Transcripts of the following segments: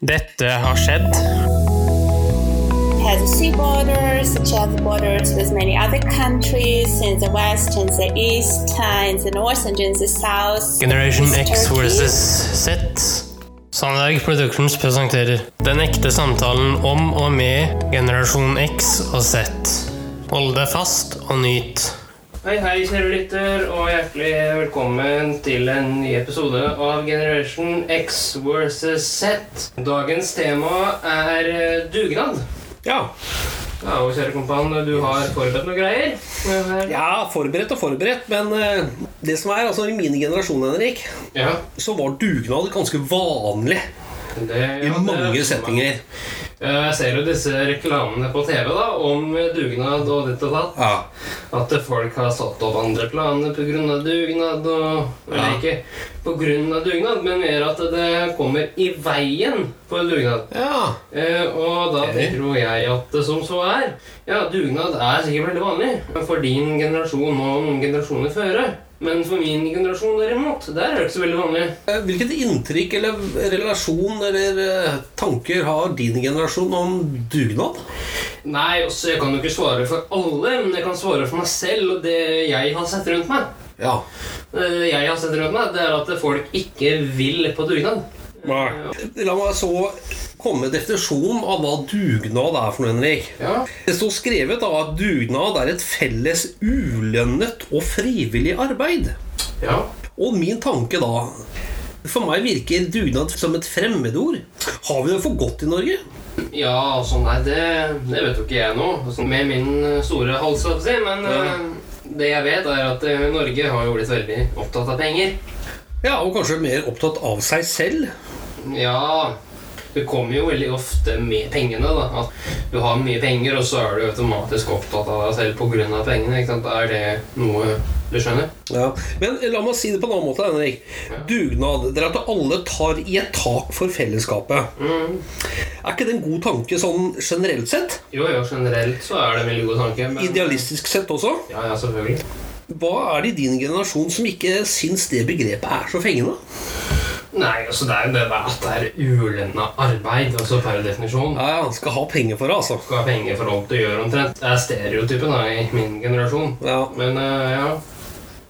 Dette har skjedd. has sea borders, such borders with many other countries in the west and the east, in the north and in the south. Generation X versus Z. Sandberg Productions presenterer Den ekte samtalen om og med generasjon X og Z. Hold deg fast og nyt. Hei, hei, kjære lytter, og hjertelig velkommen til en ny episode av Generation X versus Z. Dagens tema er eh, dugnad. Ja. Ja, og kjære kompan, du har forberedt noe greier? Her. ja, forberedt og forberedt, men eh, det som er, altså i min generasjon, Henrik, Ja, så var dugnad ganske vanlig det, i mange settinger. Jeg ser jo disse reklamene på TV da, om dugnad og ditt og datt. Ja. At folk har satt opp andre planer pga. dugnad. Og, eller Ja. ikke pga. dugnad, men mer at det kommer i veien på dugnad. ja. Eh, og da Ok. tenker jo jeg at det som så er Ja, dugnad er sikkert veldig vanlig for din generasjon og noen generasjoner før. Men for min generasjon derimot, der er det ikke så veldig vanlig. Eh, Hvilket inntrykk eller relasjon eller eh, tanker har din generasjon om dugnad? Nei, også, jeg kan jo ikke svare for alle, men jeg kan svare for meg selv og det jeg har sett rundt meg. Ja. Det jeg har sett rundt meg, det er at folk ikke vil på dugnad. La meg så komme med definisjonen av hva dugnad er for noe, Henrik. Ja. Det står skrevet da at dugnad er et felles ulønnet og frivillig arbeid. ja. Og min tanke da For meg virker dugnad som et fremmedord. Har vi det for godt i Norge? Ja, altså, nei, det, det vet jo ikke jeg nå. Altså, med min store hals, skal jeg si. Men Ja. eh, det jeg vet, er at eh, Norge har jo blitt veldig opptatt av penger. Ja, Og kanskje mer opptatt av seg selv? Ja Det kommer jo veldig ofte med pengene. da At du har mye penger, og så er du automatisk opptatt av deg selv pga. pengene. ikke sant? Er det noe du skjønner? Ja, Men la meg si det på en annen måte. Henrik Dugnad. Det er at alle tar i et tak for fellesskapet. Mm. Er ikke det en god tanke sånn generelt sett? Jo, jo, generelt så er det en veldig god tanke. Men... Idealistisk sett også? Ja, ja, selvfølgelig. Hva er det i din generasjon som ikke syns det begrepet er så fengende? Nei, altså det er jo det at det er ulønna arbeid, altså per definisjon. Ja, ja, skal ha penger for det, altså. Skal ha penger for alt du gjør, omtrent. Det er stereotypen da, i min generasjon. Ja. Men uh, ja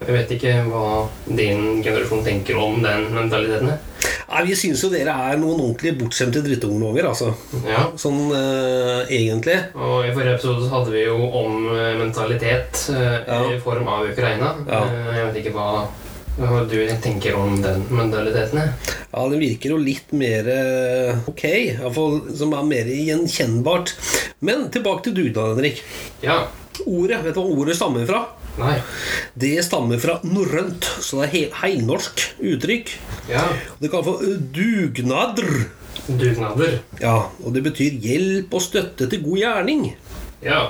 Jeg vet ikke hva din generasjon tenker om den mentaliteten. her. Nei, Vi syns jo dere er noen ordentlig bortskjemte drittunger, altså. Ja. Sånn uh, egentlig. Og i forrige episode så hadde vi jo om eh, mentalitet uh, Ja. i form av Ukraina. Ja. Uh, Jeg vet ikke hva, hva du tenker om den mentaliteten. Ja, det virker jo litt mer ok. i hvert fall Som er mer gjenkjennbart. Men tilbake til dugnad, Henrik. Ja. Ordet, Vet du hva ordet stammer fra? Nei. Det stammer fra norrønt, så det er helt heilnorsk uttrykk. Ja. Det kalles for dugnader dugnadr. Dugnader. Ja, og det betyr hjelp og støtte til god gjerning. Ja.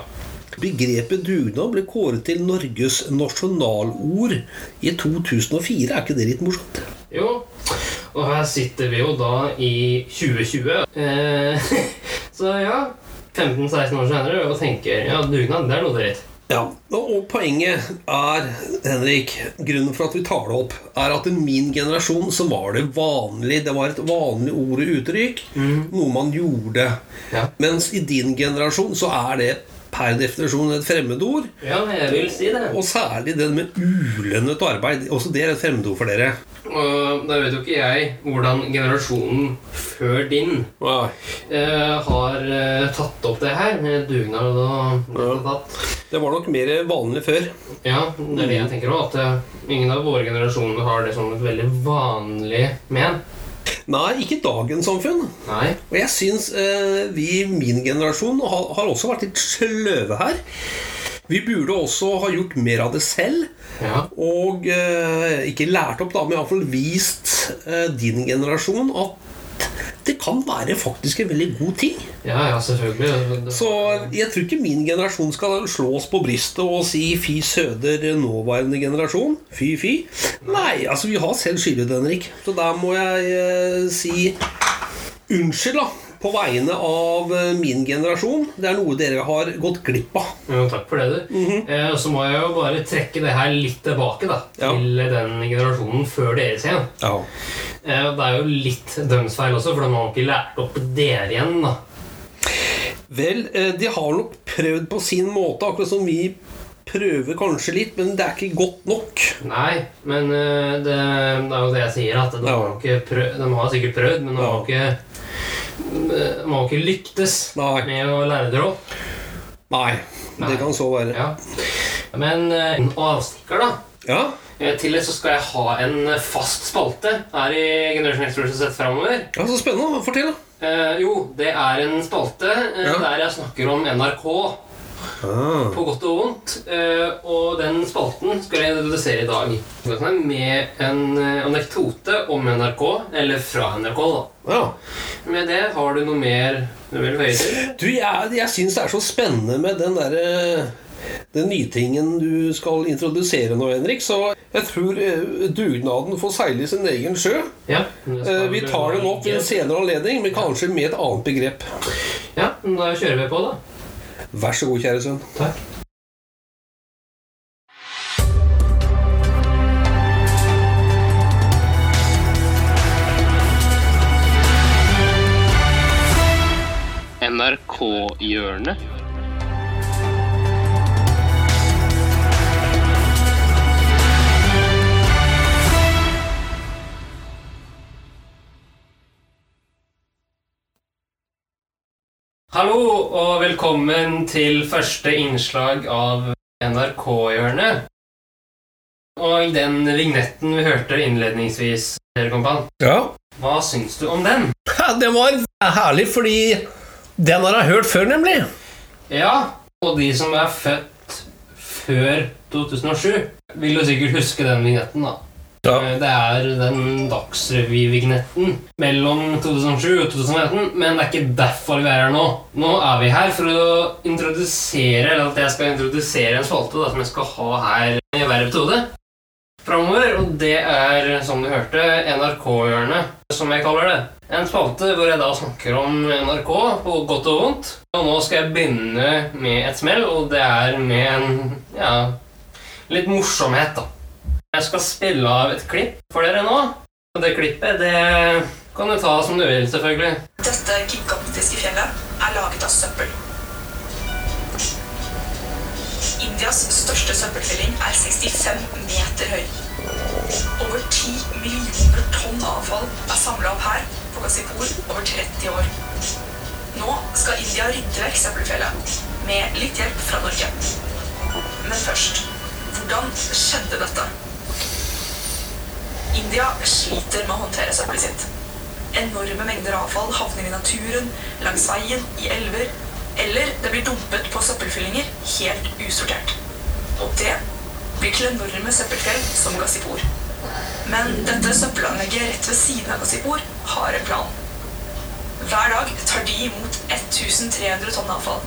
Begrepet dugnad ble kåret til Norges nasjonalord i 2004. Er ikke det litt morsomt? Jo. Og her sitter vi jo da i 2020. Eh, så ja 15-16 år senere og tenker ja, dugnad, det er noe dritt. Ja, og poenget er, Henrik, grunnen for at vi tar det opp, er at i min generasjon så var det vanlig, det var et vanlig ord og uttrykk, noe man gjorde. Ja. Mens i din generasjon så er det per definisjon et fremmedord, Ja, jeg vil si det. og særlig den med ulønnet arbeid. Også det er et fremmedord for dere. Og da vet jo ikke jeg hvordan generasjonen før din eh, har eh, tatt opp det her med dugnad og ditt. Det var nok mer vanlig før. Ja, det er det jeg tenker òg. At eh, ingen av våre generasjoner har det som et veldig vanlig men. Nei, ikke dagens samfunn. Nei. Og jeg syns eh, vi i min generasjon har, har også vært litt sløve her. Vi burde også ha gjort mer av det selv. Ja. Og eh, ikke lært opp, da, men iallfall vist eh, din generasjon at det kan være faktisk en veldig god ting. ja, ja, selvfølgelig. Så jeg tror ikke min generasjon skal slås på brystet og si 'fy søder, nåværende generasjon'. Fy, fy. Nei, altså vi har selv skyldet, Henrik. Så der må jeg eh, si unnskyld, da. På vegne av eh, min generasjon. Det er noe dere har gått glipp av. Ja, takk for det, du. eh, og så må jeg jo bare trekke det her litt tilbake da, Ja. til den generasjonen før deres igjen. Ja. Eh, det er jo litt deres feil også, for de har ikke lært opp dere igjen. da. Vel, eh, de har nok prøvd på sin måte, akkurat som vi prøver kanskje litt, men det er ikke godt nok. Nei, men eh, det, det er jo det jeg sier, at de, Ja. har, ikke prøvd, de har sikkert prøvd, men de har ikke de har ikke lyktes Nei. med å lære dere opp. Nei, Nei. det kan så være. Ja. Men eh, en avstikker, da. Ja, Eh, Til det så skal jeg ha en fast spalte her i Generation Explosion sett framover. ja så spennende. Fortell, da. Eh, jo, det er en spalte eh, Ja. der jeg snakker om NRK Ah. på godt og vondt. Eh, og den spalten skal jeg introdusere i dag. Med en eh, anekdote om NRK, eller fra NRK, da. Ja. Med det har du noe mer du vil føye til? Du, jeg, jeg syns det er så spennende med den derre den nytingen du skal introdusere nå, Henrik. Så jeg tror eh, dugnaden får seile sin egen sjø. Ja, Eh, vi tar den opp ved en senere anledning, men kanskje med et annet begrep. Ja, da kjører vi på, da. Vær så god, kjære sønn. Takk. NRK-hjørnet. Hallo og velkommen til første innslag av NRK-hjørnet. Og den vignetten vi hørte innledningsvis, Ja. hva syns du om den? Det var herlig, fordi den har jeg hørt før, nemlig. Ja, og de som er født før 2007, vil jo sikkert huske den vignetten, da. Ja. Eh, Det er den Dagsrevy-vignetten mellom 2007 og 2018, men det er ikke derfor vi er her nå. Nå er vi her for å introdusere, eller at jeg skal introdusere en spalte som jeg skal ha her i hver episode framover, og det er, som du hørte, NRK-hjørnet, som jeg kaller det. En spalte hvor jeg da snakker om NRK på godt og vondt. Og nå skal jeg begynne med et smell, og det er med en, ja, litt morsomhet, da. Jeg skal spille av et klipp for dere nå. Og det klippet, det kan du ta som du vil, selvfølgelig. Dette gigantiske fjellet er laget av søppel. Indias største søppelfylling er 65 meter høy. Over 10 millioner tonn avfall er samla opp her på Ghazipur over 30 år. Nå skal India rydde vekk søppelfjellet, med litt hjelp fra Norge. Men først, hvordan skjedde dette? India sliter med å håndtere søppelet sitt. Enorme mengder avfall havner i naturen, langs veien, i elver, eller det blir dumpet på søppelfyllinger helt usortert. Og det blir til enorme søppelfjell som Ghazipur. Men dette søppelanlegget rett ved siden av Ghazipur har en plan. Hver dag tar de imot 1300 tonn avfall,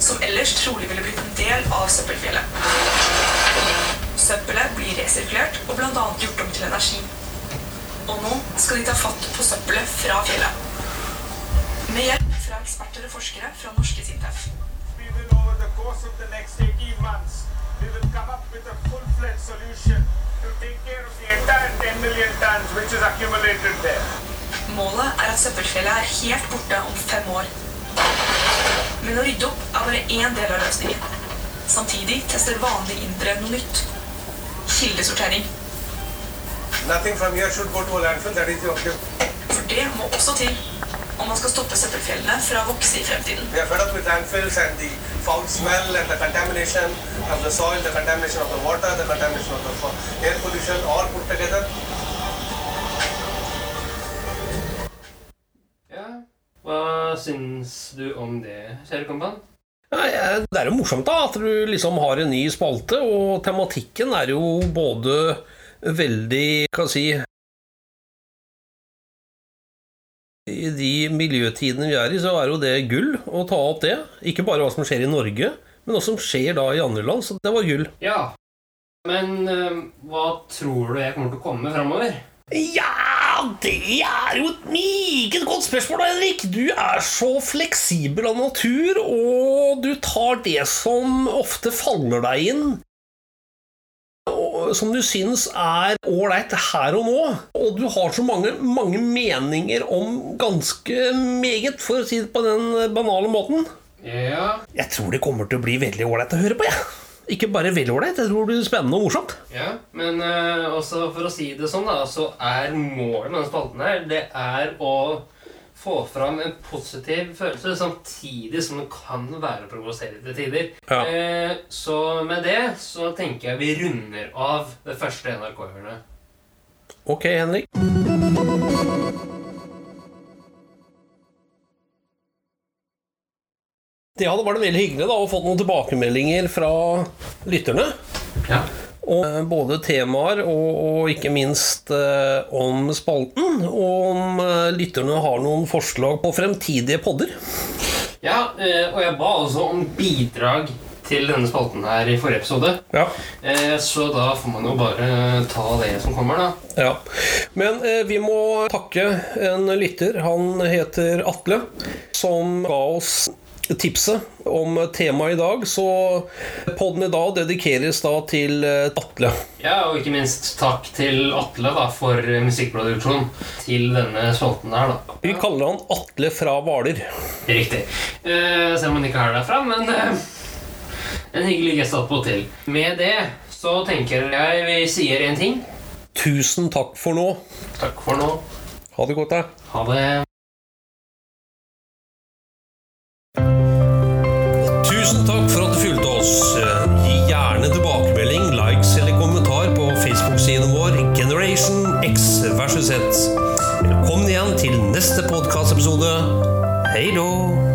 som ellers trolig ville blitt en del av søppelfjellet. Søppelet blir resirkulert og bl.a. gjort om til energi. Og nå skal de ta fatt på søppelet fra fjellet. Med hjelp fra eksperter og forskere fra norske Sintef. We will, over the course of the next 18 months, we will come up with a full-fledged solution to take care of the entire 10 million tons which is accumulated there. Målet er at søppelfjellet er helt borte om fem år. Men å rydde opp er bare én del av løsningen. Samtidig tester vanlige indere noe nytt. Kildesortering. Nothing from here should go to a landfill, that is the objective. For det må også til om man skal stoppe søppelfjellene fra å vokse i fremtiden. We are fed up with landfills and the foul smell and the contamination of the soil, the contamination of the water, the contamination of the air pollution, all put together. Ja. Hva syns du om det, kjære kompan? Det er jo morsomt da at du liksom har en ny spalte, og tematikken er jo både veldig Hva si I de miljøtidene vi er i, så er jo det gull å ta opp det. Ikke bare hva som skjer i Norge, men hva som skjer da i andre land. Så det var gull. Ja. Men øh, hva tror du jeg kommer til å komme framover? Ja, Ja, det er jo et meget godt spørsmål, Henrik. Du er så fleksibel av natur, og du tar det som ofte faller deg inn. Som du syns er ålreit her og nå. Og du har så mange, mange meninger om ganske meget, for å si det på den banale måten. Ja, Jeg tror det kommer til å bli veldig ålreit å høre på, jeg. Ikke bare veldig ålreit, jeg tror det blir spennende og morsomt. ja. Men uh, også for å si det sånn, da, så er målet med denne spalten her, det er å få fram en positiv følelse samtidig som det kan være provoserende til tider. Ja. Uh, så med det så tenker jeg vi runder av det første NRK-hjørnet. Ok, Henrik. Det hadde vært veldig hyggelig da, å få noen tilbakemeldinger fra lytterne. Ja. Og eh, både temaer og, og ikke minst eh, om spalten. Og om eh, lytterne har noen forslag på fremtidige podder. Ja, eh, og jeg ba også om bidrag til denne spalten her i forrige episode. Ja. Eh, så da får man jo bare ta det som kommer, da. Ja. Men eh, vi må takke en lytter. Han heter Atle, som ga oss tipset om temaet i dag. Så podden i dag dedikeres da til eh, Atle. Ja, og ikke minst takk til Atle da, for musikkproduksjon til denne spalten her, da. Vi kaller han Atle fra Hvaler. Riktig. Eh, selv om han ikke er derfra, men eh, en hyggelig gest attpåtil. Med det så tenker jeg vi sier én ting. Tusen takk for nå. Takk for nå. Ha det godt, da. Ha det. Podkastepisode. Hei då!